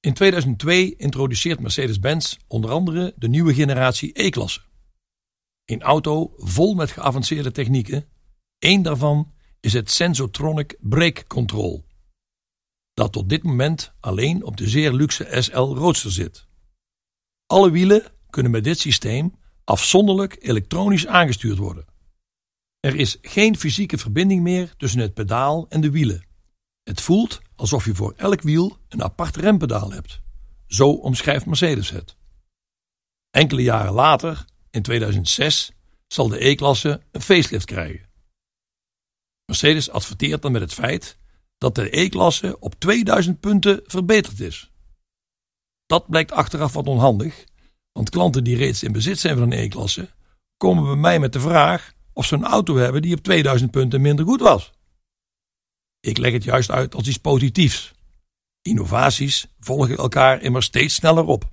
In 2002 introduceert Mercedes-Benz onder andere de nieuwe generatie E-klasse. Een auto vol met geavanceerde technieken. Eén daarvan is het Sensotronic Brake Control, dat tot dit moment alleen op de zeer luxe SL Roadster zit. Alle wielen kunnen met dit systeem afzonderlijk elektronisch aangestuurd worden. Er is geen fysieke verbinding meer tussen het pedaal en de wielen. Het voelt alsof je voor elk wiel een apart rempedaal hebt. Zo omschrijft Mercedes het. Enkele jaren later, in 2006, zal de E-klasse een facelift krijgen. Mercedes adverteert dan met het feit dat de E-klasse op 2000 punten verbeterd is. Dat blijkt achteraf wat onhandig, want klanten die reeds in bezit zijn van een E-klasse komen bij mij met de vraag of ze een auto hebben die op 2000 punten minder goed was. Ik leg het juist uit als iets positiefs. Innovaties volgen elkaar immer steeds sneller op.